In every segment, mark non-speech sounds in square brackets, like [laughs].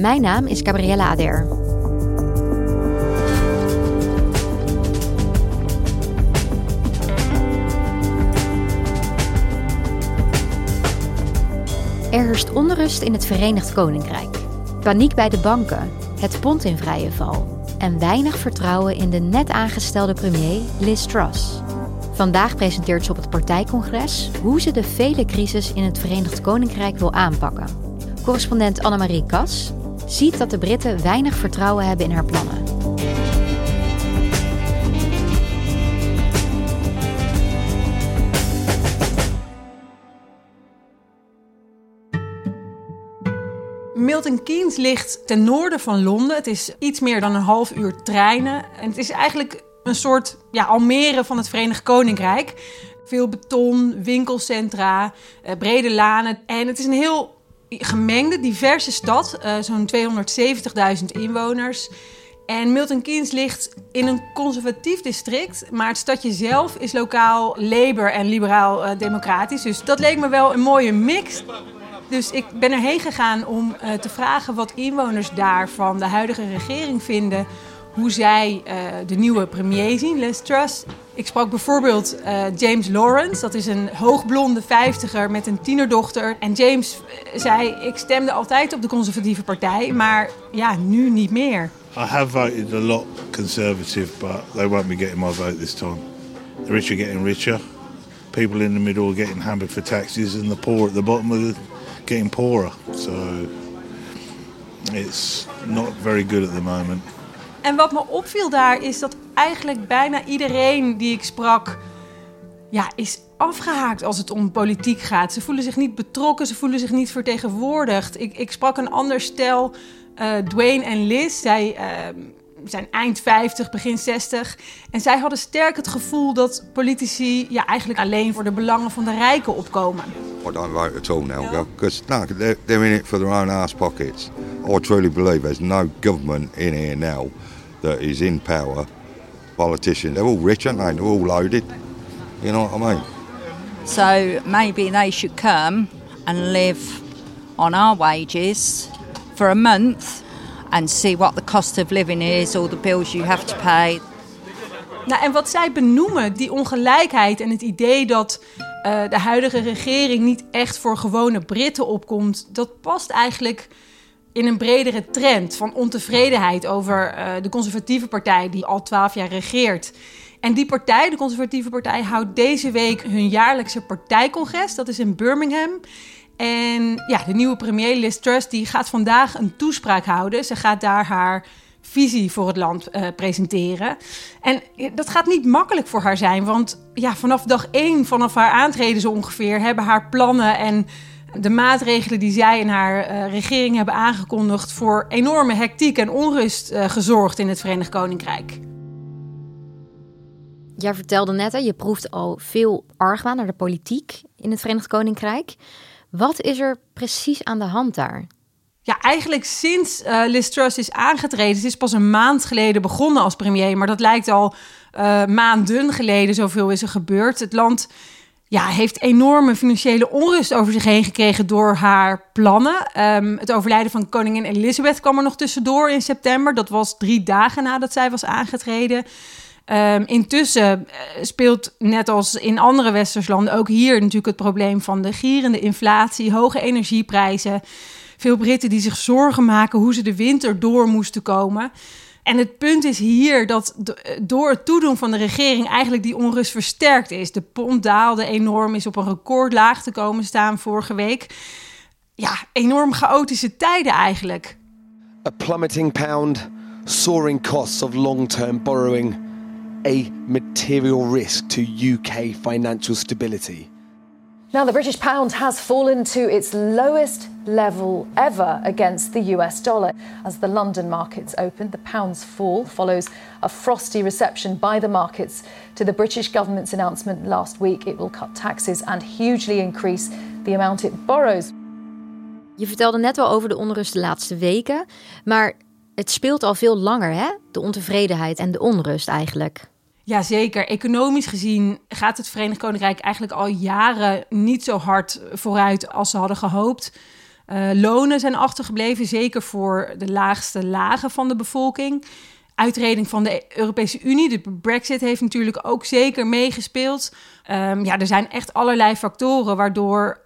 Mijn naam is Gabriella Ader. Er heerst onrust in het Verenigd Koninkrijk. Paniek bij de banken, het pond in vrije val en weinig vertrouwen in de net aangestelde premier Liz Truss. Vandaag presenteert ze op het partijcongres hoe ze de vele crisis in het Verenigd Koninkrijk wil aanpakken. Correspondent Annemarie Kas ziet dat de Britten weinig vertrouwen hebben in haar plannen. Milton Keynes ligt ten noorden van Londen. Het is iets meer dan een half uur treinen. En het is eigenlijk een soort ja, Almere van het Verenigd Koninkrijk. Veel beton, winkelcentra, eh, brede lanen. En het is een heel gemengde, diverse stad. Uh, Zo'n 270.000 inwoners. En Milton Keynes ligt in een conservatief district, maar het stadje zelf is lokaal Labour en liberaal-democratisch. dus dat leek me wel een mooie mix. Dus ik ben erheen gegaan om uh, te vragen wat inwoners daar van de huidige regering vinden. Hoe zij uh, de nieuwe premier zien, Liz Truss. Ik sprak bijvoorbeeld uh, James Lawrence. Dat is een hoogblonde vijftiger met een tienerdochter. En James zei, ik stemde altijd op de conservatieve partij, maar ja, nu niet meer. I have voted a lot conservative, but they won't be getting my vote this time. The rich are getting richer. People in the middle are getting hammered for taxes, and the poor at the bottom are getting poorer. So it's not very good at the moment. En wat me opviel daar is dat eigenlijk bijna iedereen die ik sprak, ja, is afgehaakt als het om politiek gaat. Ze voelen zich niet betrokken, ze voelen zich niet vertegenwoordigd. Ik, ik sprak een ander stel, uh, Dwayne en Liz. Zij uh, zijn eind 50, begin 60. En zij hadden sterk het gevoel dat politici ja, eigenlijk alleen voor de belangen van de rijken opkomen. I don't vote at all now, because no, they're, they're in it for their own ass pockets. I truly believe there's no government in here now that is in power. Politicians, they're all rich, aren't they? They're all loaded. You know what I mean? So maybe they should come and live on our wages for a month and see what the cost of living is, all the bills you have to pay. Nou, en wat zij benoemen, die ongelijkheid en het idee dat uh, de huidige regering niet echt voor gewone Britten opkomt, dat past eigenlijk in een bredere trend van ontevredenheid over uh, de conservatieve partij die al twaalf jaar regeert. En die partij, de conservatieve partij, houdt deze week hun jaarlijkse partijcongres. Dat is in Birmingham. En ja, de nieuwe premier Liz Truss die gaat vandaag een toespraak houden. Ze gaat daar haar visie voor het land uh, presenteren. En dat gaat niet makkelijk voor haar zijn, want ja, vanaf dag één, vanaf haar aantreden zo ongeveer, hebben haar plannen en de maatregelen die zij en haar uh, regering hebben aangekondigd voor enorme hectiek en onrust gezorgd in het Verenigd Koninkrijk. Jij vertelde net, hè, je proeft al veel argwaan naar de politiek in het Verenigd Koninkrijk. Wat is er precies aan de hand daar? Ja, eigenlijk sinds uh, Liz Truss is aangetreden. Het is pas een maand geleden begonnen als premier, maar dat lijkt al uh, maanden geleden. Zoveel is er gebeurd. Het land ja, heeft enorme financiële onrust over zich heen gekregen door haar plannen. Um, het overlijden van koningin Elizabeth kwam er nog tussendoor in september. Dat was drie dagen nadat zij was aangetreden. Um, intussen speelt, net als in andere westerse landen, ook hier natuurlijk het probleem van de gierende inflatie, hoge energieprijzen. Veel Britten die zich zorgen maken hoe ze de winter door moesten komen. En het punt is hier dat door het toedoen van de regering eigenlijk die onrust versterkt is. De pond daalde enorm, is op een recordlaag te komen staan vorige week. Ja, enorm chaotische tijden eigenlijk. A plummeting pound, soaring costs of long-term borrowing, a material risk to UK financial stability. Now, the British pound has fallen to its lowest level ever against the US dollar. As the London markets opened, the pound's fall follows a frosty reception by the markets to the British government's announcement last week it will cut taxes and hugely increase the amount it borrows. Je vertelde net al over de onrust de laatste weken, maar het speelt al veel langer, hè? De ontevredenheid en de onrust eigenlijk. Ja, zeker. Economisch gezien gaat het Verenigd Koninkrijk eigenlijk al jaren niet zo hard vooruit als ze hadden gehoopt. Uh, lonen zijn achtergebleven, zeker voor de laagste lagen van de bevolking. Uitreding van de Europese Unie, de Brexit, heeft natuurlijk ook zeker meegespeeld. Um, ja, er zijn echt allerlei factoren waardoor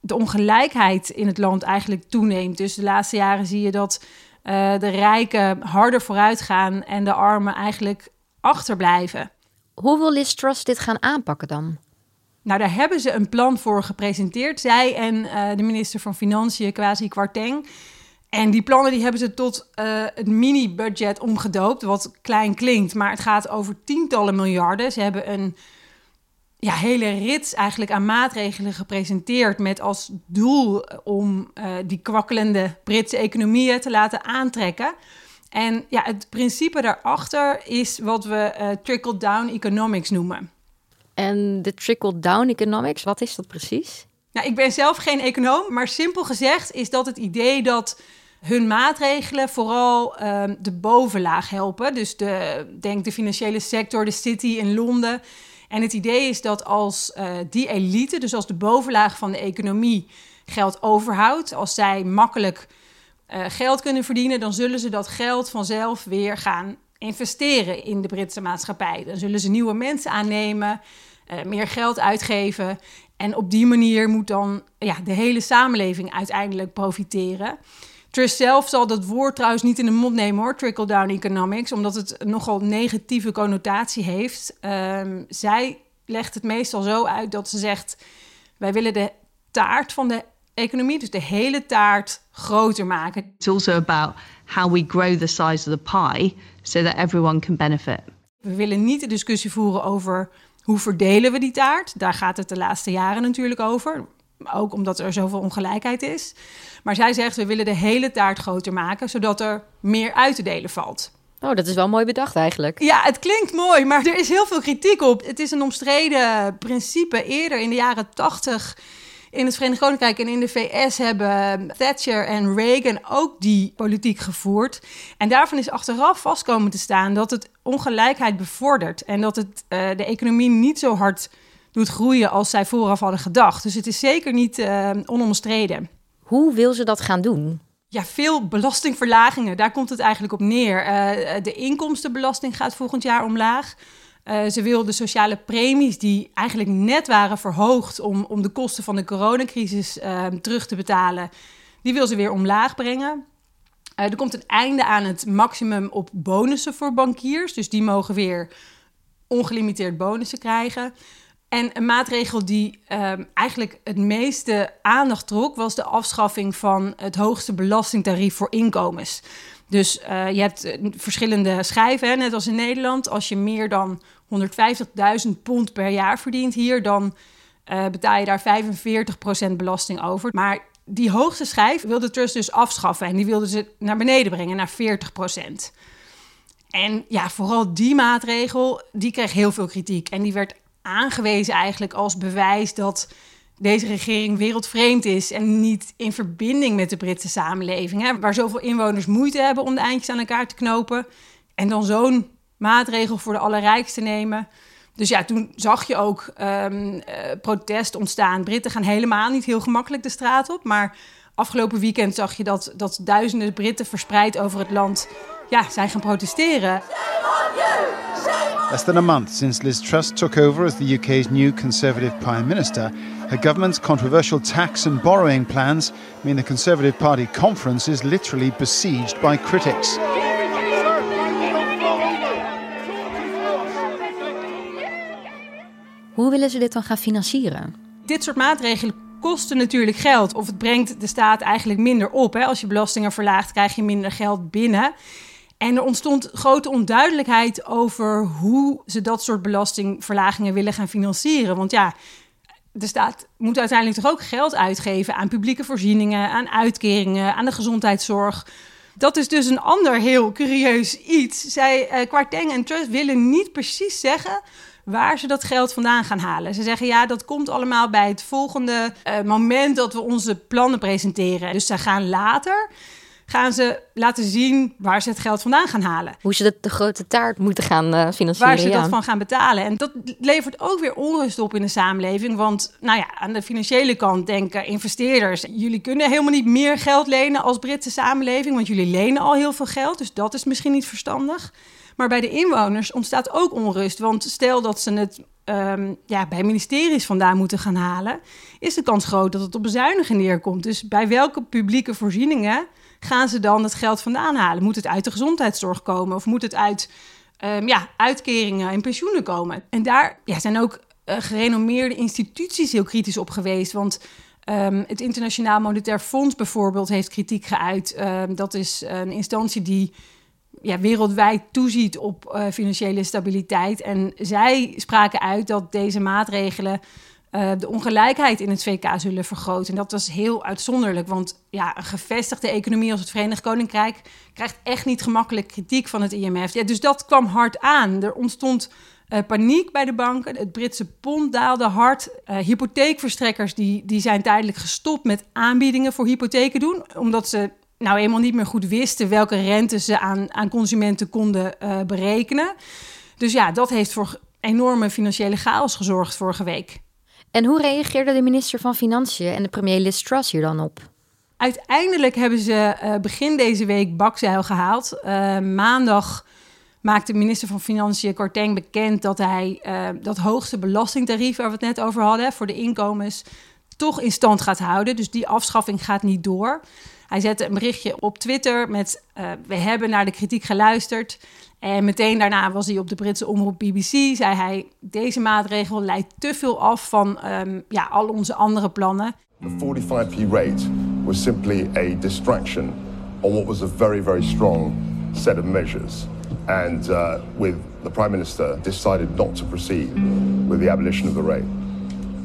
de ongelijkheid in het land eigenlijk toeneemt. Dus de laatste jaren zie je dat uh, de rijken harder vooruit gaan en de armen eigenlijk achterblijven. Hoe wil Liz Truss dit gaan aanpakken dan? Nou, daar hebben ze een plan voor gepresenteerd. Zij en uh, de minister van Financiën, Kwasi Kwarteng. En die plannen die hebben ze tot uh, het mini-budget omgedoopt, wat klein klinkt. Maar het gaat over tientallen miljarden. Ze hebben een ja, hele rits eigenlijk aan maatregelen gepresenteerd... met als doel om uh, die kwakkelende Britse economieën te laten aantrekken... En ja, het principe daarachter is wat we uh, trickle-down economics noemen. En de trickle-down economics, wat is dat precies? Nou, ik ben zelf geen econoom, maar simpel gezegd is dat het idee dat hun maatregelen vooral uh, de bovenlaag helpen. Dus de, denk de financiële sector, de city in Londen. En het idee is dat als uh, die elite, dus als de bovenlaag van de economie, geld overhoudt, als zij makkelijk uh, geld kunnen verdienen, dan zullen ze dat geld vanzelf weer gaan investeren in de Britse maatschappij. Dan zullen ze nieuwe mensen aannemen, uh, meer geld uitgeven. En op die manier moet dan ja, de hele samenleving uiteindelijk profiteren. Truss zelf zal dat woord trouwens niet in de mond nemen hoor, trickle-down economics, omdat het nogal negatieve connotatie heeft. Um, zij legt het meestal zo uit dat ze zegt: wij willen de taart van de economie, dus de hele taart, groter maken. It's also about how we grow the size of the pie so that everyone can benefit. We willen niet de discussie voeren over hoe verdelen we die taart. Daar gaat het de laatste jaren natuurlijk over. Ook omdat er zoveel ongelijkheid is. Maar zij zegt, we willen de hele taart groter maken, zodat er meer uit te delen valt. Oh, dat is wel mooi bedacht eigenlijk. Ja, het klinkt mooi, maar er is heel veel kritiek op. Het is een omstreden principe. Eerder in de jaren tachtig in het Verenigd Koninkrijk en in de VS hebben Thatcher en Reagan ook die politiek gevoerd. En daarvan is achteraf vast komen te staan dat het ongelijkheid bevordert en dat het uh, de economie niet zo hard doet groeien als zij vooraf hadden gedacht. Dus het is zeker niet uh, onomstreden. Hoe wil ze dat gaan doen? Ja, veel belastingverlagingen, daar komt het eigenlijk op neer. Uh, de inkomstenbelasting gaat volgend jaar omlaag. Ze wil de sociale premies die eigenlijk net waren verhoogd om, om de kosten van de coronacrisis uh, terug te betalen, die wil ze weer omlaag brengen. Uh, er komt een einde aan het maximum op bonussen voor bankiers. Dus die mogen weer ongelimiteerd bonussen krijgen. En een maatregel die ehm, eigenlijk het meeste aandacht trok, was de afschaffing van het hoogste belastingtarief voor inkomens. Dus uh, je hebt verschillende schijven, hè, net als in Nederland. Als je meer dan 150.000 pond per jaar verdient hier, dan uh, betaal je daar 45% belasting over. Maar die hoogste schijf wilde Trust dus afschaffen en die wilden ze naar beneden brengen, naar 40%. En ja, vooral die maatregel, die kreeg heel veel kritiek. En die werd aangewezen eigenlijk als bewijs dat deze regering wereldvreemd is en niet in verbinding met de Britse samenleving. Hè, waar zoveel inwoners moeite hebben om de eindjes aan elkaar te knopen. En dan zo'n maatregel voor de allerrijkste nemen. Dus ja, toen zag je ook um, uh, protest ontstaan. Britten gaan helemaal niet heel gemakkelijk de straat op. Maar afgelopen weekend zag je dat, dat duizenden Britten verspreid over het land ja, zijn gaan protesteren. Less than a month since Liz Truss took over as the UK's new Conservative Prime Minister, Her government's controversial tax and borrowing plans mean the Conservative Party conference is literally besieged by critics. Hoe willen ze dit dan gaan financieren? Dit soort maatregelen kosten natuurlijk geld. Of het brengt de staat eigenlijk minder op. Hè? Als je belastingen verlaagt, krijg je minder geld binnen. En er ontstond grote onduidelijkheid over hoe ze dat soort belastingverlagingen willen gaan financieren. Want ja, de staat moet uiteindelijk toch ook geld uitgeven aan publieke voorzieningen, aan uitkeringen, aan de gezondheidszorg. Dat is dus een ander heel curieus iets. Zij, uh, Kwarteng en Trust willen niet precies zeggen waar ze dat geld vandaan gaan halen. Ze zeggen ja, dat komt allemaal bij het volgende uh, moment dat we onze plannen presenteren. Dus ze gaan later gaan ze laten zien waar ze het geld vandaan gaan halen. Hoe ze de, de grote taart moeten gaan uh, financieren. Waar ze ja. dat van gaan betalen. En dat levert ook weer onrust op in de samenleving. Want nou ja, aan de financiële kant denken investeerders... jullie kunnen helemaal niet meer geld lenen als Britse samenleving... want jullie lenen al heel veel geld, dus dat is misschien niet verstandig. Maar bij de inwoners ontstaat ook onrust. Want stel dat ze het um, ja, bij ministeries vandaan moeten gaan halen... is de kans groot dat het op bezuinigen neerkomt. Dus bij welke publieke voorzieningen gaan ze dan het geld vandaan halen? Moet het uit de gezondheidszorg komen of moet het uit um, ja, uitkeringen en pensioenen komen? En daar ja, zijn ook uh, gerenommeerde instituties heel kritisch op geweest. Want um, het Internationaal Monetair Fonds bijvoorbeeld heeft kritiek geuit. Um, dat is een instantie die ja, wereldwijd toeziet op uh, financiële stabiliteit. En zij spraken uit dat deze maatregelen uh, de ongelijkheid in het VK zullen vergroten. En dat was heel uitzonderlijk, want ja, een gevestigde economie als het Verenigd Koninkrijk krijgt echt niet gemakkelijk kritiek van het IMF. Ja, dus dat kwam hard aan. Er ontstond uh, paniek bij de banken. Het Britse pond daalde hard. Uh, hypotheekverstrekkers die, die zijn tijdelijk gestopt met aanbiedingen voor hypotheken doen, omdat ze nou eenmaal niet meer goed wisten welke rente ze aan, aan consumenten konden berekenen. Dus ja, dat heeft voor enorme financiële chaos gezorgd vorige week. En hoe reageerde de minister van Financiën en de premier Liz Truss hier dan op? Uiteindelijk hebben ze uh, begin deze week bakzeil gehaald. Uh, maandag maakte de minister van Financiën Korteng bekend dat hij uh, dat hoogste belastingtarief waar we het net over hadden voor de inkomens toch in stand gaat houden. Dus die afschaffing gaat niet door. Hij zette een berichtje op Twitter met uh, we hebben naar de kritiek geluisterd. En meteen daarna was hij op de Britse omroep BBC. Zei hij, deze maatregel leidt te veel af van um, ja, al onze andere plannen. The 45p rate was simply a distraction on what was a very, very strong set of measures. And uh, with the Prime Minister decided not to proceed with the abolition of the rate.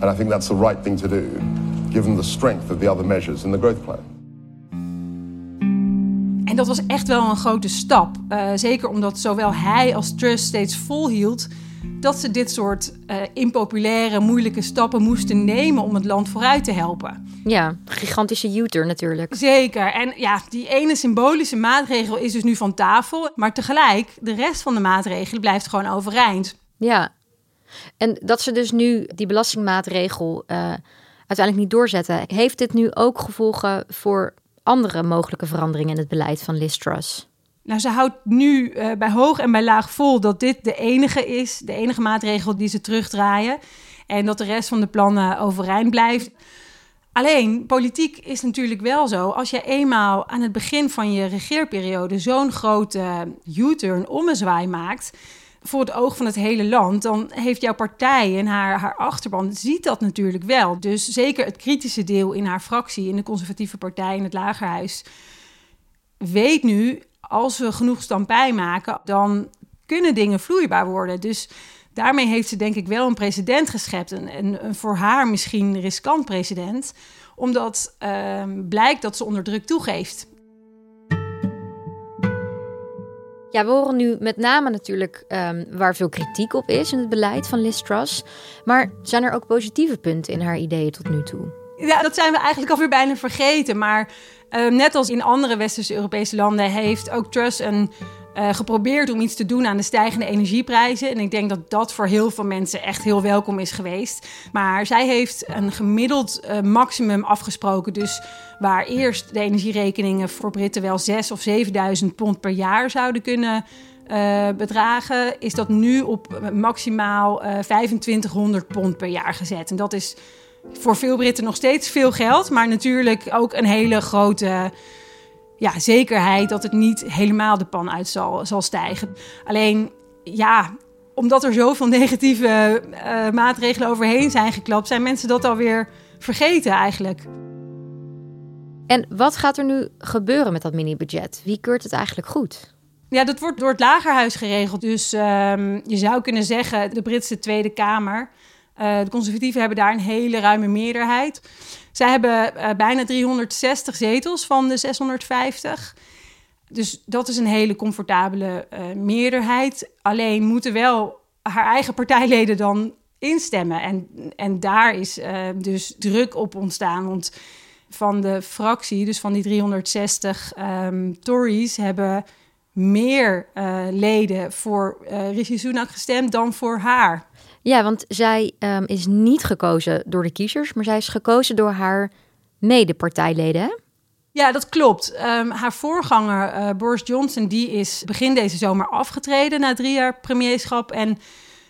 And I think that's the right thing to do, given the strength of the other measures in the growth plan. En dat was echt wel een grote stap. Uh, zeker omdat zowel hij als Truss steeds volhield dat ze dit soort uh, impopulaire, moeilijke stappen moesten nemen om het land vooruit te helpen. Ja, gigantische U-turn natuurlijk. Zeker. En ja, die ene symbolische maatregel is dus nu van tafel. Maar tegelijk, de rest van de maatregelen blijft gewoon overeind. Ja. En dat ze dus nu die belastingmaatregel uh, uiteindelijk niet doorzetten, heeft dit nu ook gevolgen voor andere mogelijke veranderingen in het beleid van Liz? Nou, ze houdt nu uh, bij hoog en bij laag vol dat dit de enige is, de enige maatregel die ze terugdraaien. En dat de rest van de plannen overeind blijft. Alleen, politiek is natuurlijk wel zo. Als je eenmaal aan het begin van je regeerperiode zo'n grote U-turn, ommezwaai maakt voor het oog van het hele land, dan heeft jouw partij en haar, haar achterban ziet dat natuurlijk wel. Dus zeker het kritische deel in haar fractie, in de conservatieve partij in het Lagerhuis, weet nu, als we genoeg stampij maken, dan kunnen dingen vloeibaar worden. Dus daarmee heeft ze denk ik wel een precedent geschept. Een, een, voor haar misschien riskant precedent. Omdat uh, blijkt dat ze onder druk toegeeft. Ja, we horen nu met name natuurlijk um, waar veel kritiek op is in het beleid van Liz Truss. Maar zijn er ook positieve punten in haar ideeën tot nu toe? Ja, dat zijn we eigenlijk alweer bijna vergeten. Maar uh, net als in andere westerse Europese landen heeft ook Truss een, uh, geprobeerd om iets te doen aan de stijgende energieprijzen. En ik denk dat dat voor heel veel mensen echt heel welkom is geweest. Maar zij heeft een gemiddeld uh, maximum afgesproken. Dus waar eerst de energierekeningen voor Britten wel 6.000 of 7.000 pond per jaar zouden kunnen bedragen, is dat nu op maximaal uh, 2500 pond per jaar gezet. En dat is voor veel Britten nog steeds veel geld, maar natuurlijk ook een hele grote ja, zekerheid dat het niet helemaal de pan uit zal, zal stijgen. Alleen, ja, omdat er zoveel negatieve uh, maatregelen overheen zijn geklapt, zijn mensen dat alweer vergeten eigenlijk. En wat gaat er nu gebeuren met dat mini-budget? Wie keurt het eigenlijk goed? Ja, dat wordt door het Lagerhuis geregeld. Dus um, je zou kunnen zeggen, de Britse Tweede Kamer. Uh, de conservatieven hebben daar een hele ruime meerderheid. Zij hebben uh, bijna 360 zetels van de 650. Dus dat is een hele comfortabele uh, meerderheid. Alleen moeten wel haar eigen partijleden dan instemmen. En, en daar is dus druk op ontstaan. Want van de fractie, dus van die 360 um, ehm, Tories, hebben meer leden voor Rishi Sunak gestemd dan voor haar. Ja, want zij um, is niet gekozen door de kiezers, maar zij is gekozen door haar medepartijleden. Ja, dat klopt. Um, haar voorganger uh, Boris Johnson die is begin deze zomer afgetreden na drie jaar premierschap en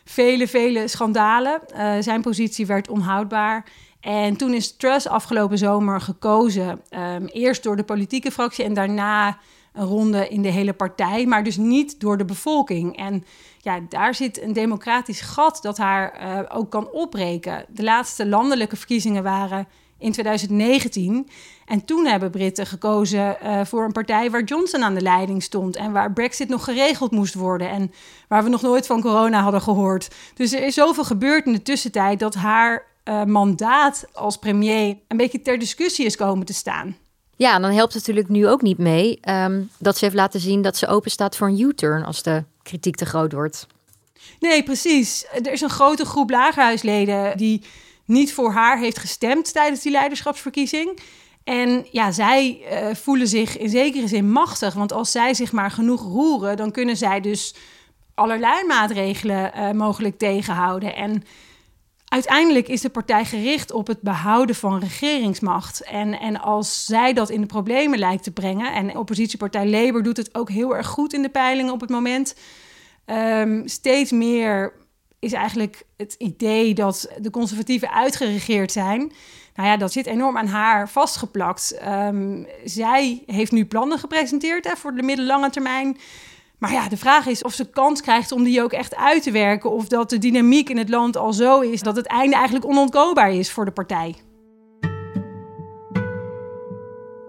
vele, vele schandalen. zijn positie werd onhoudbaar. En toen is Truss afgelopen zomer gekozen, um, eerst door de politieke fractie en daarna een ronde in de hele partij, maar dus niet door de bevolking. En ja, daar zit een democratisch gat dat haar uh, ook kan opbreken. De laatste landelijke verkiezingen waren in 2019. En toen hebben Britten gekozen uh, voor een partij waar Johnson aan de leiding stond. En waar Brexit nog geregeld moest worden. En waar we nog nooit van corona hadden gehoord. Dus er is zoveel gebeurd in de tussentijd dat haar uh, mandaat als premier een beetje ter discussie is komen te staan. Ja, dan helpt het natuurlijk nu ook niet mee um, dat ze heeft laten zien dat ze open staat voor een U-turn als de kritiek te groot wordt. Nee, precies. Er is een grote groep lagerhuisleden die niet voor haar heeft gestemd tijdens die leiderschapsverkiezing. En ja, zij uh, voelen zich in zekere zin machtig. Want als zij zich maar genoeg roeren, dan kunnen zij dus allerlei maatregelen uh, mogelijk tegenhouden. En uiteindelijk is de partij gericht op het behouden van regeringsmacht. En, en als zij dat in de problemen lijkt te brengen, en oppositiepartij Labour doet het ook heel erg goed in de peilingen op het moment, um, steeds meer is eigenlijk het idee dat de conservatieven uitgeregeerd zijn. Nou ja, dat zit enorm aan haar vastgeplakt. Um, zij heeft nu plannen gepresenteerd hè, voor de middellange termijn. Maar ja, de vraag is of ze kans krijgt om die ook echt uit te werken. Of dat de dynamiek in het land al zo is dat het einde eigenlijk onontkoombaar is voor de partij.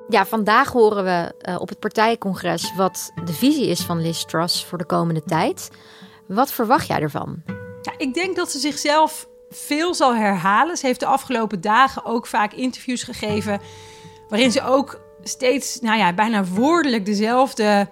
Ja, vandaag horen we uh, op het partijcongres wat de visie is van Liz Truss voor de komende tijd. Wat verwacht jij ervan? Ja, ik denk dat ze zichzelf veel zal herhalen. Ze heeft de afgelopen dagen ook vaak interviews gegeven. waarin ze ook steeds, nou ja, bijna woordelijk dezelfde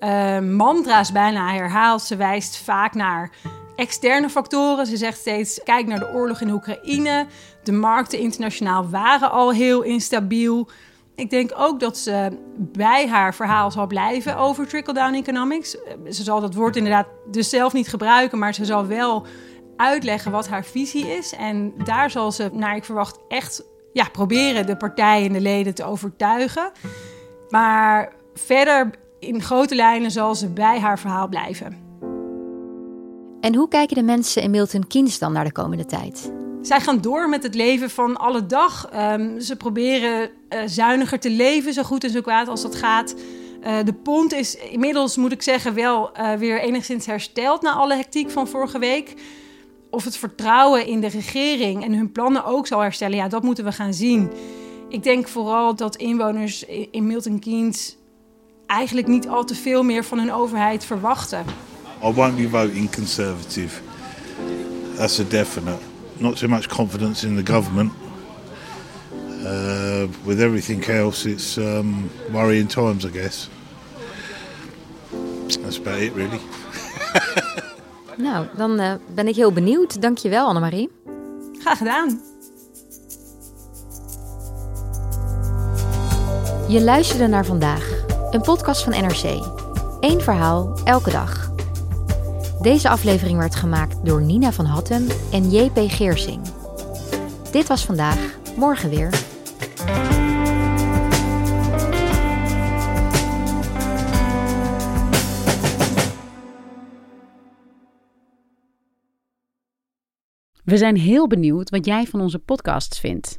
uh, mantra's bijna herhaalt. Ze wijst vaak naar externe factoren. Ze zegt steeds: kijk naar de oorlog in Oekraïne. De markten internationaal waren al heel instabiel. Ik denk ook dat ze bij haar verhaal zal blijven over trickle-down economics. Ze zal dat woord inderdaad dus zelf niet gebruiken, maar ze zal wel uitleggen wat haar visie is. En daar zal ze, naar ik verwacht, echt ja, proberen de partijen en de leden te overtuigen. Maar verder in grote lijnen zal ze bij haar verhaal blijven. En hoe kijken de mensen in Milton Keynes dan naar de komende tijd? Zij gaan door met het leven van alle dag. Um, ze proberen uh, zuiniger te leven, zo goed en zo kwaad als dat gaat. Uh, de pond is inmiddels, moet ik zeggen, wel uh, weer enigszins hersteld na alle hectiek van vorige week. Of het vertrouwen in de regering en hun plannen ook zal herstellen, ja, dat moeten we gaan zien. Ik denk vooral dat inwoners in Milton Keynes eigenlijk niet al te veel meer van hun overheid verwachten. I won't be voting conservative. That's a definite. Not so much confidence in the government. Uh, with everything else, it's um, worrying times, I guess. That's about it, really. [laughs] nou, dan uh, ben ik heel benieuwd. Dankjewel, Annemarie. Graag gedaan. Je luisterde naar vandaag een podcast van NRC. Eén verhaal, elke dag. Deze aflevering werd gemaakt door Nina van Hattem en JP Geersing. Dit was vandaag, morgen weer. We zijn heel benieuwd wat jij van onze podcasts vindt.